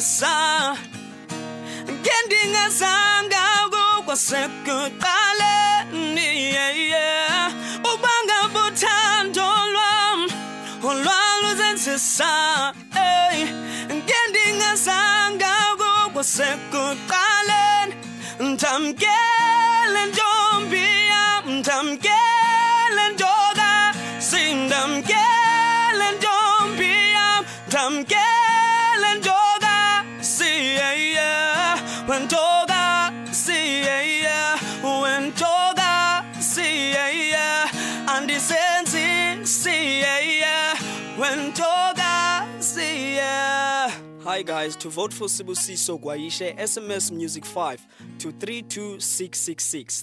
sisa Gendinga sanga gwa sekutale Ubanga butando lwam Olwaluzensisa Gendinga sanga gwa sekutale Mtamkele njombia Mtamkele njoga Sindamkele njombia Mtamkele njoga wentoka siyeya wentoka siyeya andisenzi siyeya wentoka siyeya Hi guys, to vote for Sibusiso Gwayishe, SMS Music 5 to 32666.